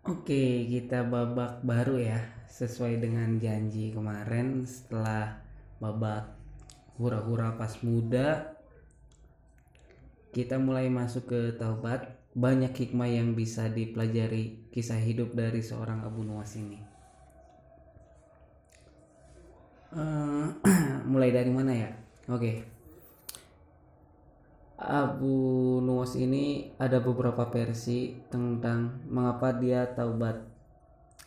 Oke, kita babak baru ya, sesuai dengan janji kemarin setelah babak hura-hura pas muda, kita mulai masuk ke taubat. Banyak hikmah yang bisa dipelajari kisah hidup dari seorang Abu Nuwas ini. Eh, mulai dari mana ya? Oke. Abu Nuwas ini ada beberapa versi tentang mengapa dia taubat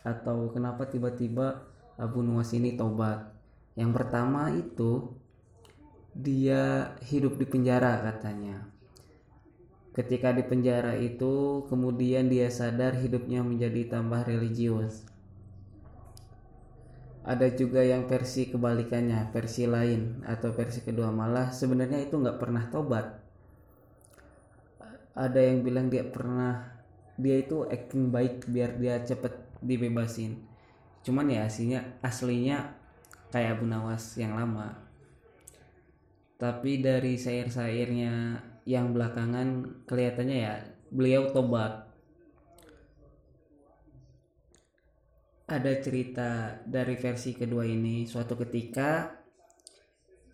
atau kenapa tiba-tiba Abu Nuwas ini taubat. Yang pertama itu dia hidup di penjara katanya. Ketika di penjara itu kemudian dia sadar hidupnya menjadi tambah religius. Ada juga yang versi kebalikannya, versi lain atau versi kedua malah sebenarnya itu nggak pernah tobat ada yang bilang dia pernah dia itu acting baik biar dia cepet dibebasin. Cuman ya aslinya aslinya kayak Abu Nawas yang lama. Tapi dari syair-syairnya yang belakangan kelihatannya ya beliau tobat. Ada cerita dari versi kedua ini suatu ketika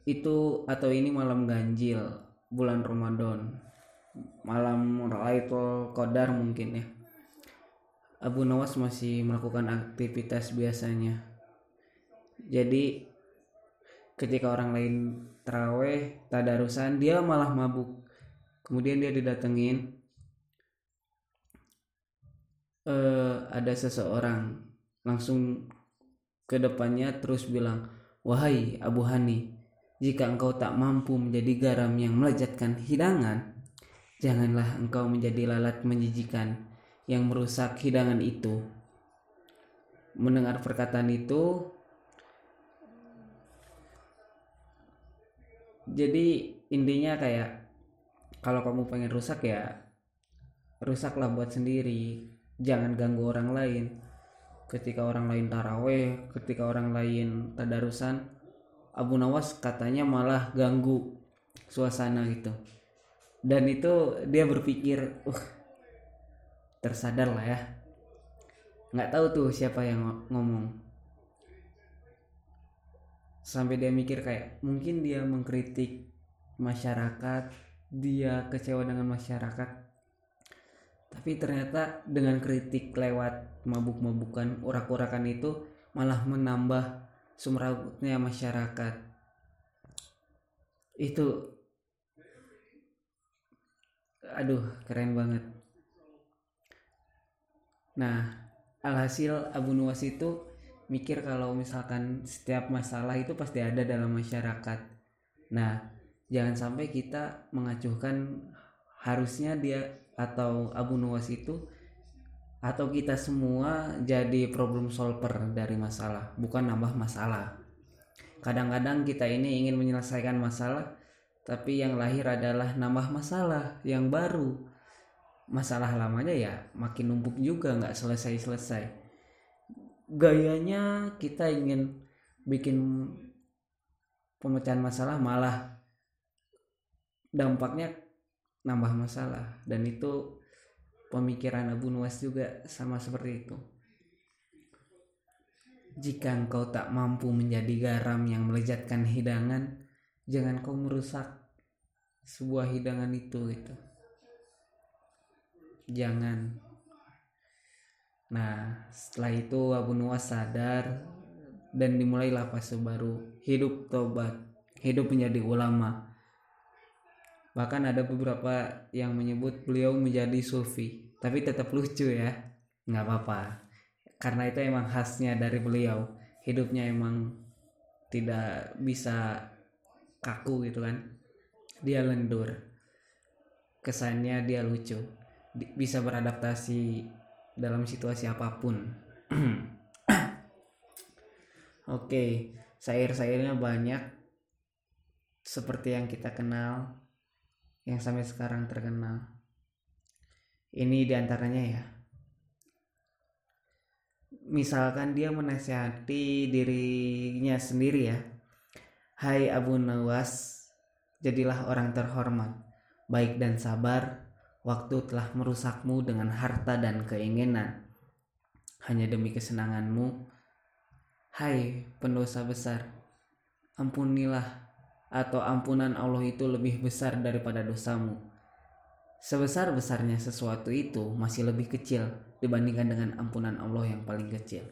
itu atau ini malam ganjil bulan Ramadan malam Raitul Qadar mungkin ya. Abu Nawas masih melakukan aktivitas biasanya. Jadi ketika orang lain teraweh tadarusan dia malah mabuk. Kemudian dia didatengin eh, ada seseorang langsung ke depannya terus bilang wahai Abu Hani jika engkau tak mampu menjadi garam yang melejatkan hidangan Janganlah engkau menjadi lalat menjijikan yang merusak hidangan itu. Mendengar perkataan itu, jadi intinya kayak kalau kamu pengen rusak ya rusaklah buat sendiri. Jangan ganggu orang lain. Ketika orang lain taraweh ketika orang lain tadarusan Abu Nawas katanya malah ganggu suasana gitu dan itu dia berpikir uh tersadar lah ya. Nggak tahu tuh siapa yang ngomong. Sampai dia mikir kayak mungkin dia mengkritik masyarakat dia kecewa dengan masyarakat. Tapi ternyata dengan kritik lewat mabuk-mabukan urak-urakan itu malah menambah sumrautnya masyarakat. Itu aduh keren banget. Nah alhasil Abu Nuwas itu mikir kalau misalkan setiap masalah itu pasti ada dalam masyarakat. Nah jangan sampai kita mengacuhkan harusnya dia atau Abu Nuwas itu atau kita semua jadi problem solver dari masalah bukan nambah masalah. Kadang-kadang kita ini ingin menyelesaikan masalah tapi yang lahir adalah nambah masalah yang baru. Masalah lamanya ya makin numpuk juga nggak selesai-selesai. Gayanya kita ingin bikin pemecahan masalah malah dampaknya nambah masalah. Dan itu pemikiran Abu Nuwas juga sama seperti itu. Jika engkau tak mampu menjadi garam yang melejatkan hidangan jangan kau merusak sebuah hidangan itu gitu. Jangan. Nah setelah itu Abu Nuwas sadar dan dimulailah fase baru hidup tobat hidup menjadi ulama. Bahkan ada beberapa yang menyebut beliau menjadi sufi tapi tetap lucu ya nggak apa-apa. Karena itu emang khasnya dari beliau. Hidupnya emang tidak bisa kaku gitu kan. Dia lendur. Kesannya dia lucu. Bisa beradaptasi dalam situasi apa pun. Oke syair-syairnya banyak. Seperti yang kita kenal yang sampai sekarang terkenal. Ini di antaranya ya. Misalkan dia menasihati dirinya sendiri ya Hai Abu Nawas Jadilah orang terhormat, baik dan sabar. Waktu telah merusakmu dengan harta dan keinginan. hanya demi kesenanganmu. Hai pendosa besar, ampunilah atau ampunan Allah itu lebih besar daripada dosamu. Sebesar-besarnya sesuatu itu masih lebih kecil dibandingkan dengan ampunan Allah yang paling kecil.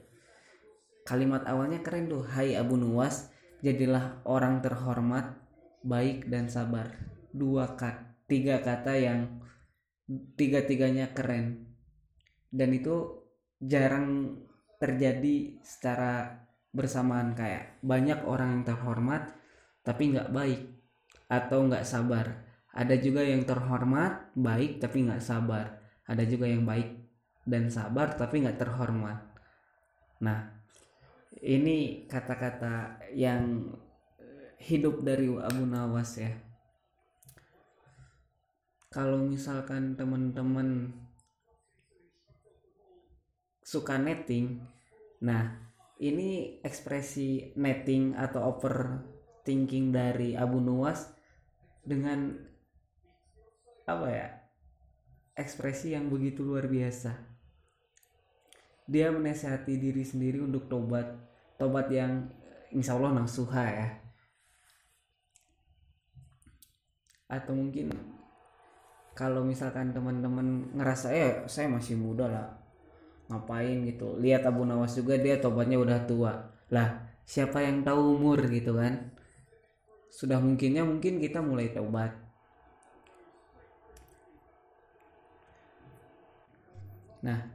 Kalimat awalnya keren tuh, Hai Abu Nuwas, jadilah orang terhormat, baik dan sabar. Dua kata, tiga kata yang tiga-tiganya keren. Dan itu jarang terjadi secara bersamaan kayak banyak orang yang terhormat tapi nggak baik atau nggak sabar ada juga yang terhormat baik tapi nggak sabar ada juga yang baik dan sabar tapi nggak terhormat nah ini kata-kata yang hidup dari Abu Nawas ya. Kalau misalkan teman-teman suka netting nah ini ekspresi netting atau overthinking dari Abu Nuwas dengan apa ya ekspresi yang begitu luar biasa. Dia menasihati diri sendiri untuk tobat tobat yang insya Allah nasuha ya. Atau mungkin kalau misalkan teman-teman ngerasa eh saya masih muda lah ngapain gitu? Lihat Abu Nawas juga dia tobatnya udah tua. Lah siapa yang tahu umur gitu kan? Sudah mungkinnya mungkin kita mulai tobat nah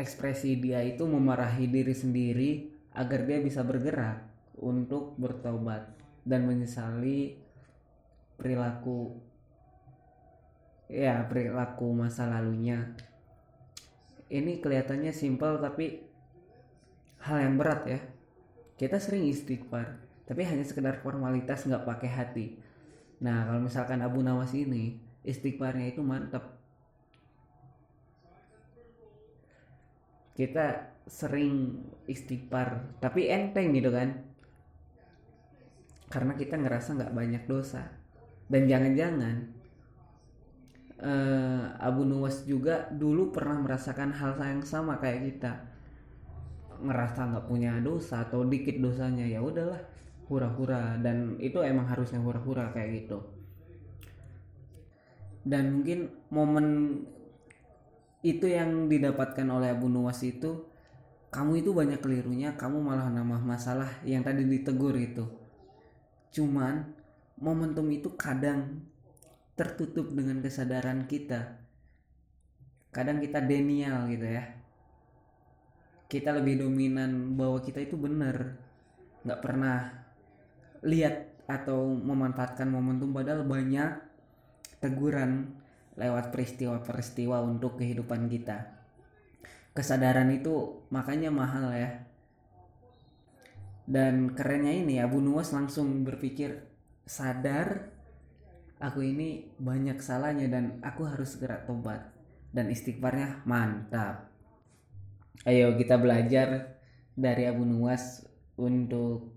ekspresi dia itu memarahi diri sendiri agar dia bisa bergerak untuk bertobat dan menyesali perilaku ya perilaku masa lalunya. Ini kelihatannya simpel tapi hal yang berat ya. Kita sering istighfar tapi hanya sekedar formalitas nggak pakai hati. Nah kalau misalkan Abu Nawas ini istighfarnya itu mantap kita sering istighfar tapi enteng gitu kan. Karena kita ngerasa nggak banyak dosa. Dan jangan-jangan uh, Abu Nuwas juga dulu pernah merasakan hal yang sama kayak kita. Ngerasa nggak punya dosa atau dikit dosanya ya udahlah hura-hura. Dan itu emang harusnya hura-hura kayak gitu. Dan mungkin momen itu yang didapatkan oleh Abu Nuwas itu kamu itu banyak kelirunya kamu malah nambah masalah yang tadi ditegur itu cuman momentum itu kadang tertutup dengan kesadaran kita. Kadang kita denial gitu ya. Kita lebih dominan bahwa kita itu benar. Nggak pernah lihat atau memanfaatkan momentum padahal banyak teguran lewat peristiwa-peristiwa untuk kehidupan kita kesadaran itu makanya mahal ya. Dan kerennya ini Abu Nuwas langsung berpikir sadar aku ini banyak salahnya dan aku harus segera tobat dan istighfarnya mantap. Ayo kita belajar dari Abu Nuwas untuk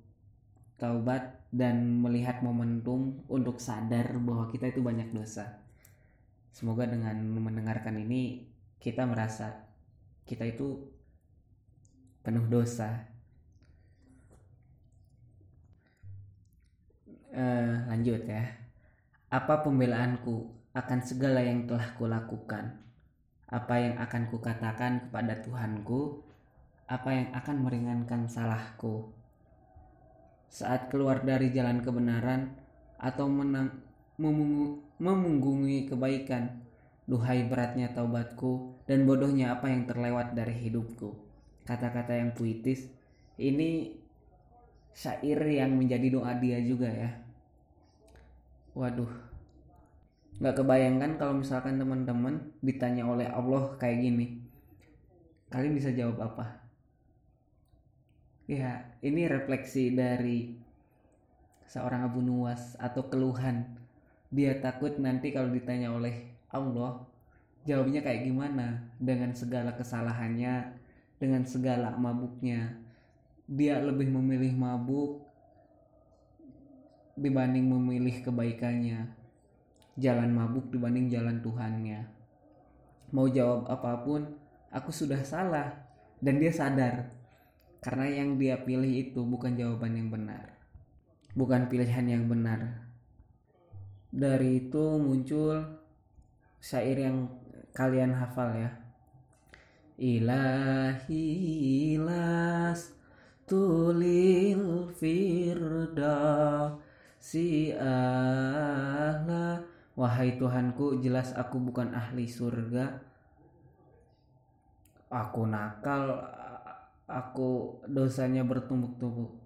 taubat dan melihat momentum untuk sadar bahwa kita itu banyak dosa. Semoga dengan mendengarkan ini kita merasa kita itu penuh dosa uh, lanjut ya apa pembelaanku akan segala yang telah kulakukan? Apa yang akan kukatakan kepada Tuhanku? Apa yang akan meringankan salahku? Saat keluar dari jalan kebenaran atau menang, memunggungi kebaikan, duhai beratnya taubatku dan bodohnya apa yang terlewat dari hidupku. Kata-kata yang puitis ini syair yang menjadi doa dia juga ya. Waduh. Nggak kebayangkan kalau misalkan teman-teman ditanya oleh Allah kayak gini kalian bisa jawab apa? Ya ini refleksi dari seorang Abu Nuwas atau keluhan. Dia takut nanti kalau ditanya oleh Allah jawabnya kayak gimana? Dengan segala kesalahannya dengan segala mabuknya. Dia lebih memilih mabuk dibanding memilih kebaikannya. Jalan mabuk dibanding jalan Tuhannya. Mau jawab apa pun aku sudah salah. Dan dia sadar. Karena yang dia pilih itu bukan jawaban yang benar. Bukan pilihan yang benar. Dari itu muncul syair yang kalian hafal ya. Ilahi las tulil firda si ahla wahai Tuhanku jelas aku bukan ahli surga. Aku nakal aku dosanya bertumbuk-tumbuk.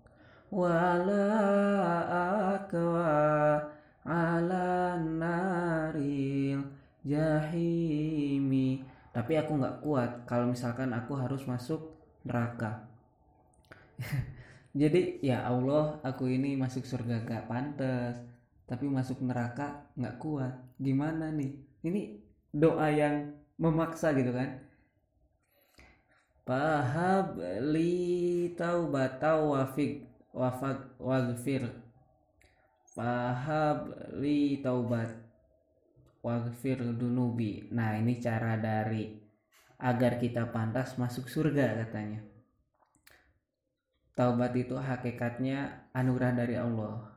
Wala akwa ala naril jahimi. Tapi aku nggak kuat kalau misalkan aku harus masuk neraka. Jadi ya Allah aku ini masuk surga gak pantas. Tapi masuk neraka nggak kuat. Gimana nih? Ini doa yang memaksa gitu kan? Pahab li taubatau wafik wafak wagfir fahab li taubat wagfir dunubi. Nah ini cara dari agar kita pantas masuk surga katanya. Taubat itu hakikatnya anugerah dari Allah.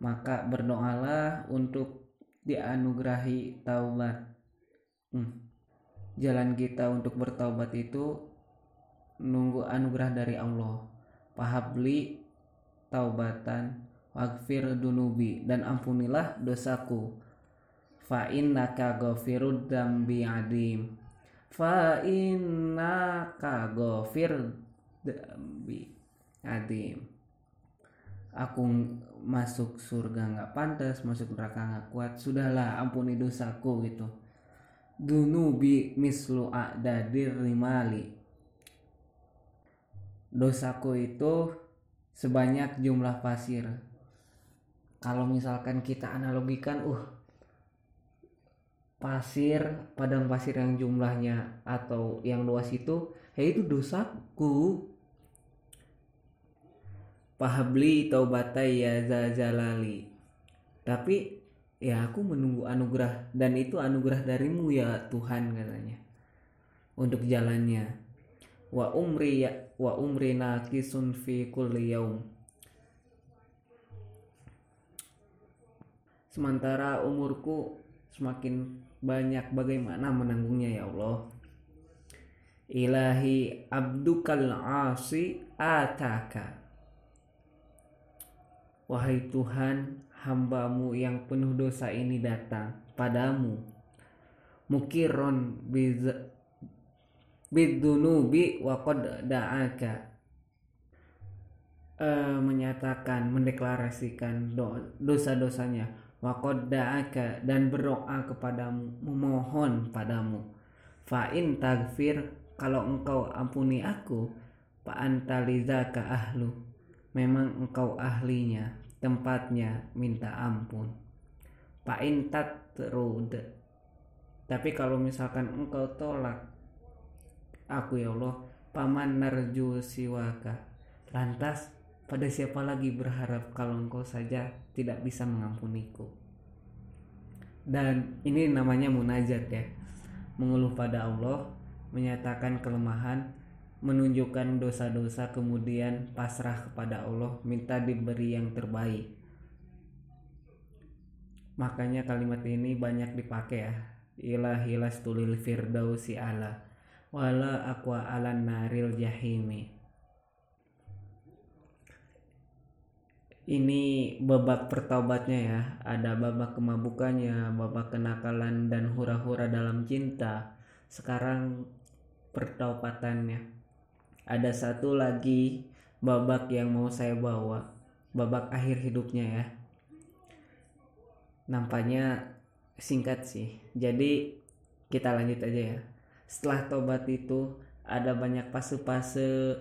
Maka berdoalah untuk dianugerahi taubat. Hmm. jalan kita untuk bertaubat itu nunggu anugerah dari Allah. Pahabli taubatan wagfir dunubi. Dan ampunilah dosaku fa innaka ghafirud dambi adim. Fa innaka ghafir dambi adim. Aku masuk surga nggak pantas masuk neraka nggak kuat. Sudahlah ampuni dosaku gitu. Dunubi mislu a'dadir rimali dosaku itu sebanyak jumlah pasir. Kalau misalkan kita analogikan, uh, pasir, padang pasir yang jumlahnya atau yang luas itu, ya itu dosaku. Pahabli taubatai ya zajalali. Tapi ya aku menunggu anugerah dan itu anugerah darimu ya Tuhan katanya untuk jalannya wa umri ya wa umri naqisun fi kulli sementara umurku semakin banyak bagaimana menanggungnya ya Allah. Ilahi abdukal asi ataka. Wahai Tuhan hambamu yang penuh dosa ini datang padamu. Mukiron bidunubi wa qad da'aka. E, menyatakan mendeklarasikan dosa-dosanya wa qad da'aka dan berdoa kepadamu memohon padamu. Fa in tagfir kalau engkau ampuni aku fa anta ka ahlu. Memang engkau ahlinya tempatnya minta ampun. Fa in tatrud. Tapi kalau misalkan engkau tolak aku ya Allah paman narju siwaka. Lantas pada siapa lagi berharap kalau engkau saja tidak bisa mengampuniku? Dan ini namanya munajat ya. Mengeluh pada Allah menyatakan kelemahan menunjukkan dosa-dosa kemudian pasrah kepada Allah minta diberi yang terbaik. Makanya kalimat ini banyak dipakai ya. Ilahilas tulil firdausi ala wala aqua alan naril jahimi ini babak pertaubatnya ya. Ada babak kemabukannya babak kenakalan dan hura-hura dalam cinta. Sekarang pertaubatannya. Ada satu lagi babak yang mau saya bawa. Babak akhir hidupnya ya. Nampaknya singkat sih. Jadi kita lanjut aja ya. Setelah tobat itu ada banyak fase-fase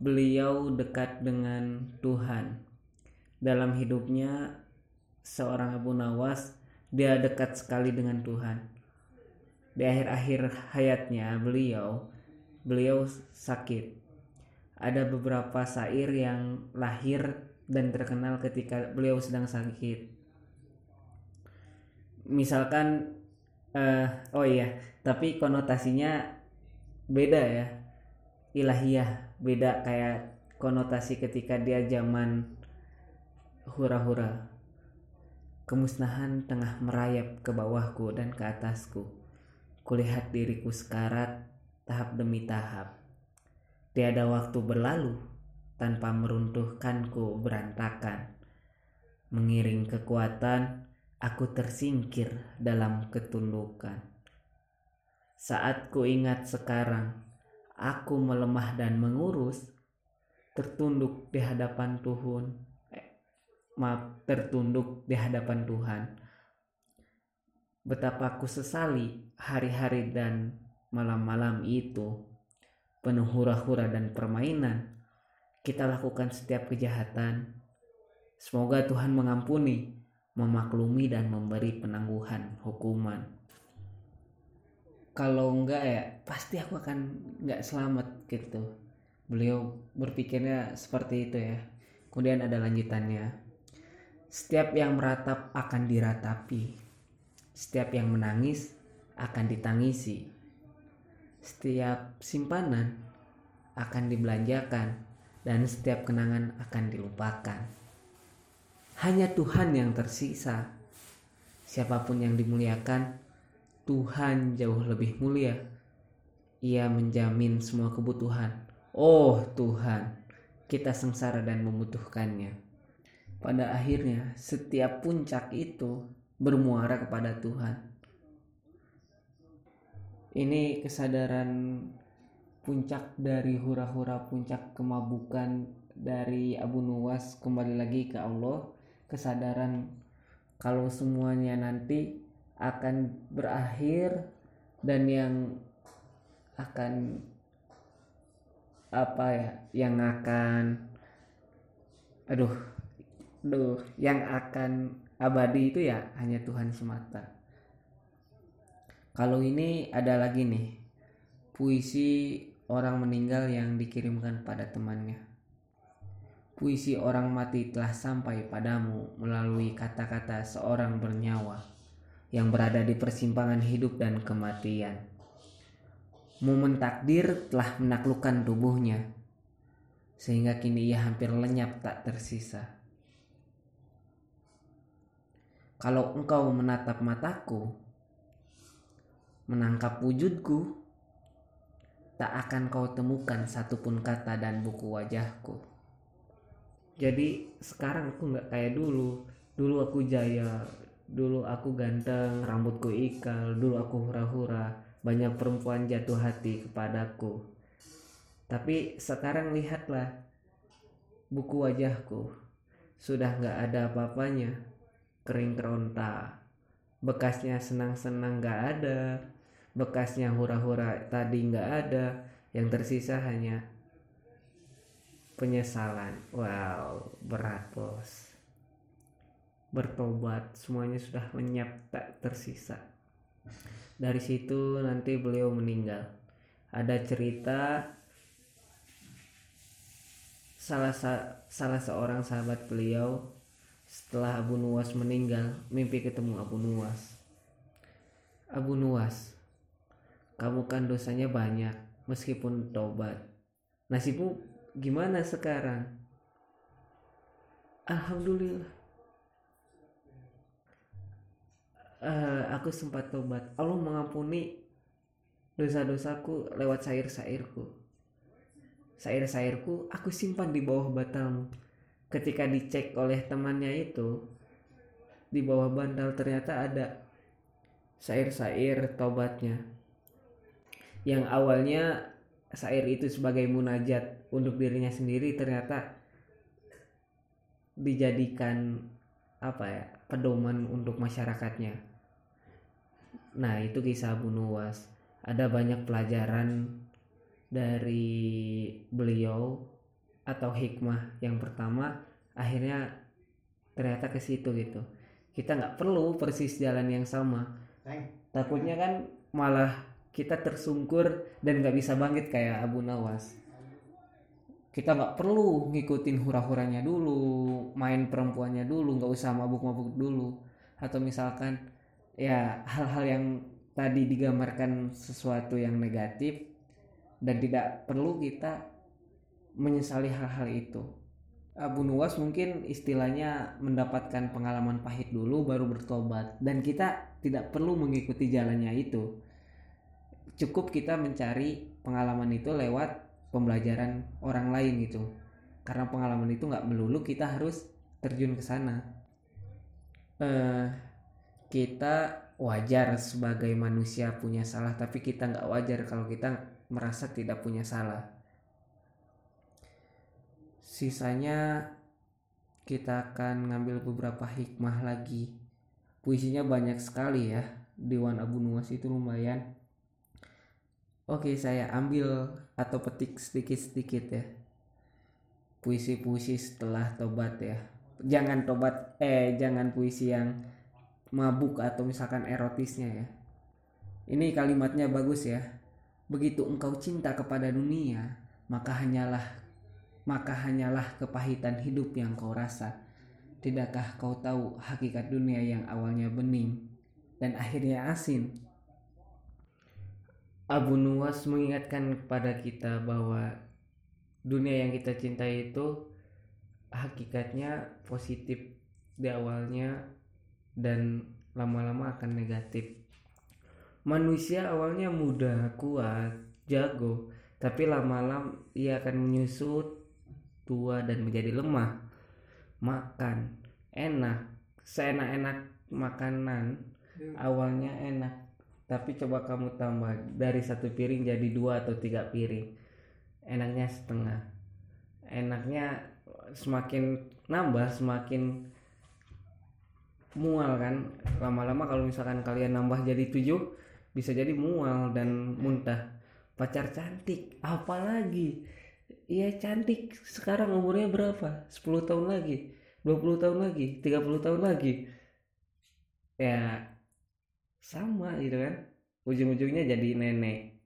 beliau dekat dengan Tuhan dalam hidupnya seorang Abu Nawas dia dekat sekali dengan Tuhan. Di akhir-akhir hayatnya beliau beliau sakit. Ada beberapa syair yang lahir dan terkenal ketika beliau sedang sakit. Misalkan uh, oh iya tapi konotasinya beda ya. Ilahiyah beda kayak konotasi ketika dia zaman hura-hura kemusnahan tengah merayap ke bawahku dan ke atasku. Kulihat diriku sekarat tahap demi tahap. Tiada waktu berlalu tanpa meruntuhkanku berantakan. Mengiring kekuatan aku tersingkir dalam ketundukan. Saat ku ingat sekarang aku melemah dan mengurus tertunduk di hadapan Tuhan maaf tertunduk di hadapan Tuhan. Betapa aku sesali hari-hari dan malam-malam itu penuh hura-hura dan permainan kita lakukan setiap kejahatan. Semoga Tuhan mengampuni memaklumi dan memberi penangguhan hukuman. Kalau enggak ya pasti aku akan enggak selamat gitu. Beliau berpikirnya seperti itu ya. Kemudian ada lanjutannya setiap yang meratap akan diratapi. Setiap yang menangis akan ditangisi. Setiap simpanan akan dibelanjakan dan setiap kenangan akan dilupakan. Hanya Tuhan yang tersisa. Siapa pun yang dimuliakan Tuhan jauh lebih mulia. Ia menjamin semua kebutuhan. Oh Tuhan, kita sengsara dan membutuhkannya. Pada akhirnya, setiap puncak itu bermuara kepada Tuhan. Ini kesadaran puncak dari hura-hura puncak kemabukan dari Abu Nuwas kembali lagi ke Allah. Kesadaran kalau semuanya nanti akan berakhir dan yang akan apa ya yang akan aduh aduh yang akan abadi itu ya hanya Tuhan semata. Kalau ini ada lagi nih puisi orang meninggal yang dikirimkan pada temannya. Puisi orang mati telah sampai padamu melalui kata-kata seorang bernyawa yang berada di persimpangan hidup dan kematian. Momen takdir telah menaklukkan tubuhnya, sehingga kini ia hampir lenyap tak tersisa. Kalau engkau menatap mataku, menangkap wujudku, tak akan kau temukan satupun kata dan buku wajahku. Jadi sekarang aku nggak kayak dulu. Dulu aku jaya, dulu aku ganteng, rambutku ikal, dulu aku hura-hura banyak perempuan jatuh hati kepadaku. Tapi sekarang lihatlah buku wajahku sudah nggak ada apa-apanya, kering keronta. Bekasnya senang-senang nggak ada, bekasnya hura-hura tadi nggak ada, yang tersisa hanya penyesalan. Wow, berat bos. Bertobat, semuanya sudah lenyap tak tersisa dari situ nanti beliau meninggal ada cerita salah salah seorang sahabat beliau setelah Abu Nuwas meninggal mimpi ketemu Abu Nuwas. Abu Nuwas kamu kan dosanya banyak meskipun tobat nasibmu gimana sekarang? Alhamdulillah. Uh, aku sempat tobat Allah mengampuni dosa-dosaku lewat sair-sairku. Sair-sairku aku simpan di bawah batalmu ketika dicek oleh temannya itu di bawah bantal ternyata ada sair-sair tobatnya yang awalnya sair itu sebagai munajat untuk dirinya sendiri ternyata dijadikan apa ya pedoman untuk masyarakatnya. Nah itu kisah Abu Nuwas. Ada banyak pelajaran dari beliau atau hikmah yang pertama akhirnya ternyata ke situ gitu. Kita nggak perlu persis jalan yang sama. Takutnya kan malah kita tersungkur dan nggak bisa bangkit kayak Abu Nawas. Kita nggak perlu ngikutin hura-huranya dulu main perempuannya dulu nggak usah mabuk-mabuk dulu. Atau misalkan ya hal-hal yang tadi digambarkan sesuatu yang negatif dan tidak perlu kita menyesali hal-hal itu. Abu Nuwas mungkin istilahnya mendapatkan pengalaman pahit dulu baru bertobat. Dan kita tidak perlu mengikuti jalannya itu. Cukup kita mencari pengalaman itu lewat pembelajaran orang lain gitu. Karena pengalaman itu nggak melulu kita harus terjun ke sana. Uh, kita wajar sebagai manusia punya salah tapi kita nggak wajar kalau kita merasa tidak punya salah sisanya kita akan ngambil beberapa hikmah lagi. Puisinya banyak sekali ya. Dewan Abu Nuwas itu lumayan. Oke saya ambil atau petik sedikit-sedikit ya. Puisi-puisi setelah tobat ya. Jangan tobat eh jangan puisi yang mabuk atau misalkan erotisnya ya. Ini kalimatnya bagus ya. Begitu engkau cinta kepada dunia maka hanyalah maka hanyalah kepahitan hidup yang kau rasa. Tidakkah kau tahu hakikat dunia yang awalnya bening dan akhirnya asin? Abu Nuwas mengingatkan kepada kita bahwa dunia yang kita cintai itu hakikatnya positif di awalnya dan lama-lama akan negatif. Manusia awalnya muda, kuat, jago, tapi lama-lama ia akan menyusut tua dan menjadi lemah. Makan. Enak. Seenak-enak makanan hmm. awalnya enak. Tapi coba kamu tambah dari satu piring jadi dua atau tiga piring. Enaknya setengah. Enaknya semakin nambah semakin mual kan. Lama-lama kalau misalkan kalian nambah jadi tujuh bisa jadi mual dan muntah. Pacar cantik. Apalagi iya cantik. Sekarang umurnya berapa? 10 tahun lagi. 20 tahun lagi. 30 tahun lagi. Ya sama gitu kan. Ujung-ujungnya jadi nenek.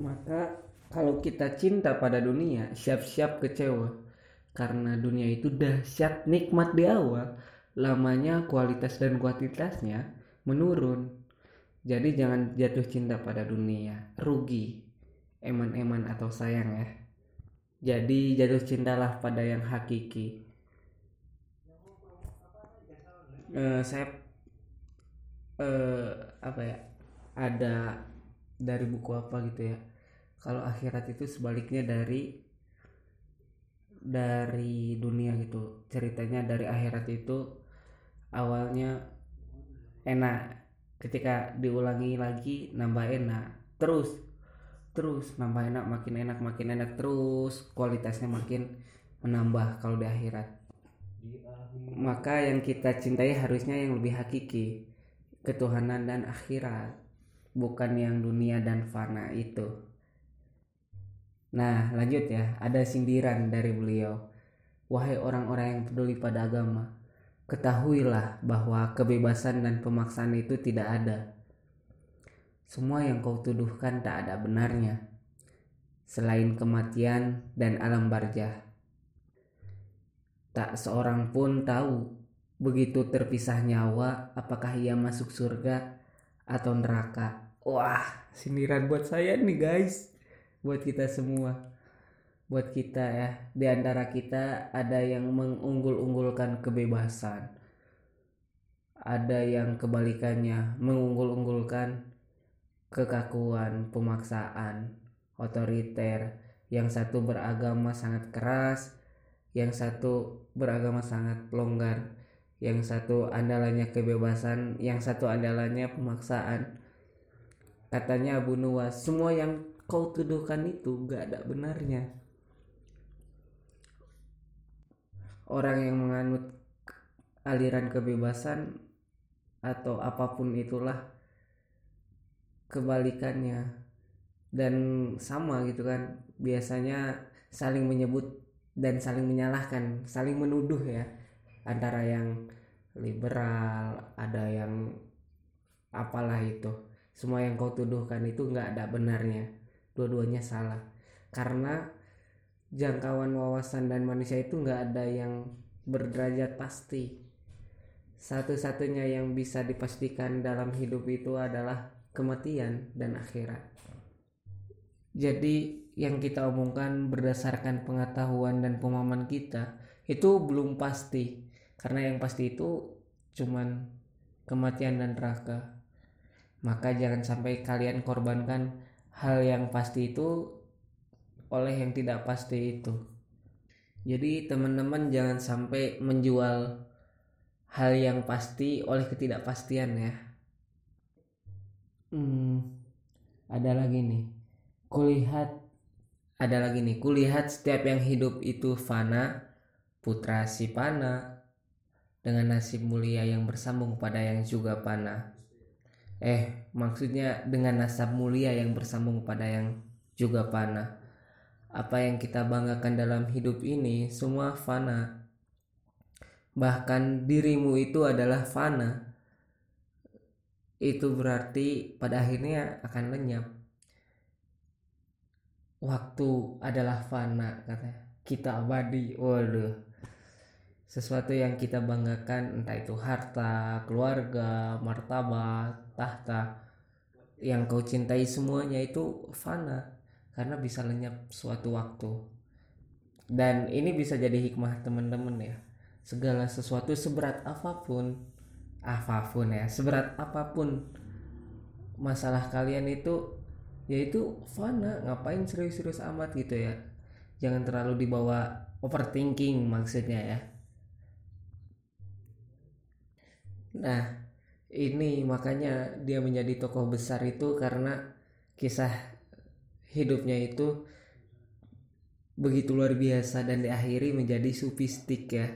Maka kalau kita cinta pada dunia siap-siap kecewa. Karena dunia itu dahsyat nikmat di awal. Lamanya kualitas dan kuantitasnya menurun. Jadi jangan jatuh cinta pada dunia. Rugi. Eman-eman atau sayang ya jadi jatuh cintalah pada yang hakiki. Uh, saya uh, apa ya ada dari buku apa gitu ya. Kalau akhirat itu sebaliknya dari dari dunia gitu. Ceritanya dari akhirat itu awalnya enak. Ketika diulangi lagi nambah enak terus terus nambah enak makin enak makin enak terus kualitasnya makin menambah kalau di akhirat. Maka yang kita cintai harusnya yang lebih hakiki ketuhanan dan akhirat bukan yang dunia dan fana itu. Nah lanjut ya ada sindiran dari beliau. Wahai orang-orang yang peduli pada agama ketahuilah bahwa kebebasan dan pemaksaan itu tidak ada semua yang kau tuduhkan tak ada benarnya, selain kematian dan alam barjah. Tak seorang pun tahu begitu terpisah nyawa apakah ia masuk surga atau neraka. Wah, sindiran buat saya nih guys, buat kita semua. Buat kita ya, di antara kita ada yang mengunggul-unggulkan kebebasan. Ada yang kebalikannya mengunggul-unggulkan kekakuan, pemaksaan, otoriter, yang satu beragama sangat keras, yang satu beragama sangat longgar, yang satu andalannya kebebasan, yang satu andalannya pemaksaan. Katanya Abu Nuwas, semua yang kau tuduhkan itu gak ada benarnya. Orang yang menganut aliran kebebasan atau apa pun itulah kebalikannya. Dan sama gitu kan biasanya saling menyebut dan saling menyalahkan saling menuduh ya. Antara yang liberal ada yang apalah itu. Semua yang kau tuduhkan itu nggak ada benarnya. Dua-duanya salah. Karena jangkauan wawasan dan manusia itu nggak ada yang berderajat pasti. Satu-satunya yang bisa dipastikan dalam hidup itu adalah kematian dan akhirat. jadi yang kita omongkan berdasarkan pengetahuan dan pemahaman kita itu belum pasti. Karena yang pasti itu cuman kematian dan neraka. Maka jangan sampai kalian korbankan hal yang pasti itu oleh yang tidak pasti itu. Jadi teman-teman jangan sampai menjual hal yang pasti oleh ketidakpastian ya hmm, ada lagi nih. Kulihat ada lagi nih. Kulihat setiap yang hidup itu fana putra si pana dengan nasib mulia yang bersambung pada yang juga pana eh maksudnya dengan nasab mulia yang bersambung pada yang juga pana apa yang kita banggakan dalam hidup ini semua fana. Bahkan dirimu itu adalah fana itu berarti pada akhirnya akan lenyap. Waktu adalah fana katanya kita abadi. Waduh. Sesuatu yang kita banggakan entah itu harta keluarga martabat tahta yang kau cintai semuanya itu fana karena bisa lenyap suatu waktu. Dan ini bisa jadi hikmah teman-teman ya. Segala sesuatu seberat apa pun apa pun ya seberat apa pun masalah kalian itu yaitu fana ngapain serius-serius amat gitu ya. Jangan terlalu dibawa overthinking maksudnya ya. Nah ini makanya dia menjadi tokoh besar itu karena kisah hidupnya itu begitu luar biasa dan diakhiri menjadi sufistik ya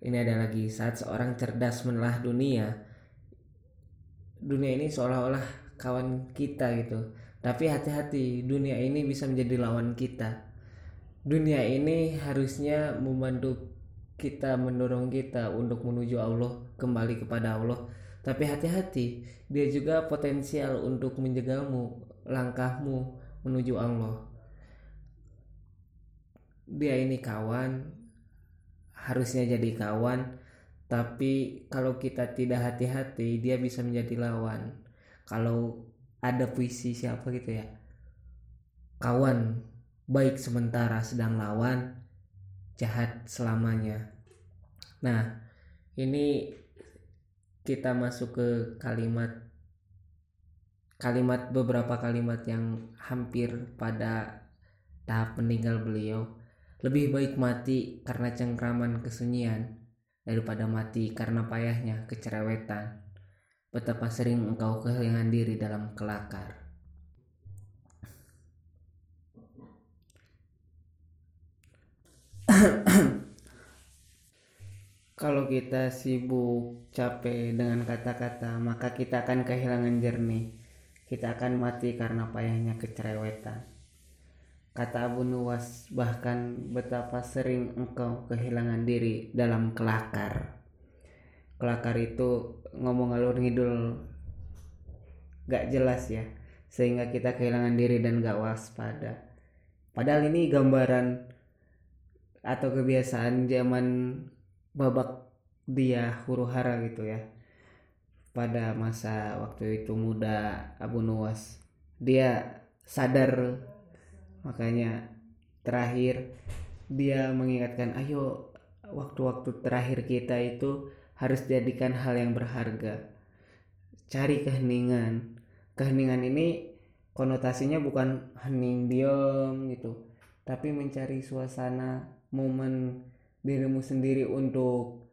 ini ada lagi saat seorang cerdas menelah dunia dunia ini seolah-olah kawan kita gitu. Tapi hati-hati dunia ini bisa menjadi lawan kita. Dunia ini harusnya membantu kita mendorong kita untuk menuju Allah kembali kepada Allah. Tapi hati-hati dia juga potensial untuk menjegalmu langkahmu menuju Allah. Dia ini kawan harusnya jadi kawan tapi kalau kita tidak hati-hati dia bisa menjadi lawan. Kalau ada puisi siapa gitu ya kawan baik sementara sedang lawan jahat selamanya. Nah ini kita masuk ke kalimat kalimat beberapa kalimat yang hampir pada tahap meninggal beliau lebih baik mati karena cengkraman kesunyian daripada mati karena payahnya kecerewetan betapa sering engkau kehilangan diri dalam kelakar. Kalau kita sibuk capek dengan kata-kata, maka kita akan kehilangan jernih. Kita akan mati karena payahnya kecerewetan. Kata Abu Nuwas, bahkan betapa sering engkau kehilangan diri dalam kelakar. Kelakar itu ngomong alur ngidul. Gak jelas ya sehingga kita kehilangan diri dan gak waspada. Padahal ini gambaran atau kebiasaan zaman babak dia huru hara gitu ya. Pada masa waktu itu muda Abu Nuwas dia sadar makanya terakhir dia mengingatkan ayo waktu-waktu terakhir kita itu harus jadikan hal yang berharga. Cari keheningan. Keheningan ini konotasinya bukan hening diam gitu, tapi mencari suasana momen dirimu sendiri untuk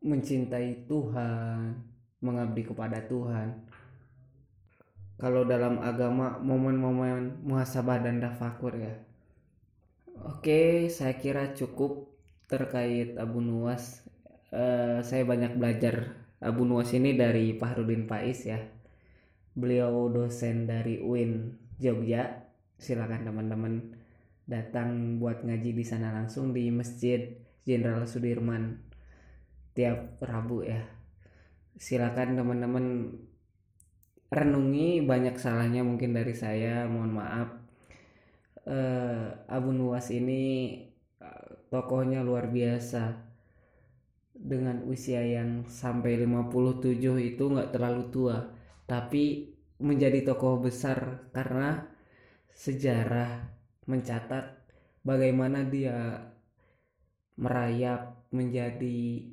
mencintai Tuhan, mengabdi kepada Tuhan. Kalau dalam agama momen-momen muhasabah dan dafakur ya. Oke, saya kira cukup terkait Abu Nuwas. Uh, saya banyak belajar Abu Nuwas ini dari Fahrudin Pais ya. Beliau dosen dari UIN Jogja. Silakan teman-teman datang buat ngaji di sana langsung di Masjid Jenderal Sudirman tiap Rabu ya. Silakan teman-teman renungi banyak salahnya mungkin dari saya mohon maaf. Uh, Abu Nuwas ini uh, tokohnya luar biasa. Dengan usia yang sampai 57 itu nggak terlalu tua tapi menjadi tokoh besar karena sejarah mencatat bagaimana dia merayap menjadi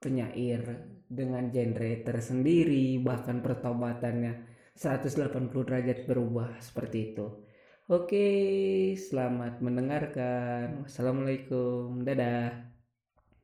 penyair dengan genre tersendiri bahkan pertobatannya 180 derajat berubah seperti itu. Oke selamat mendengarkan. Wassalamualaikum. Dadah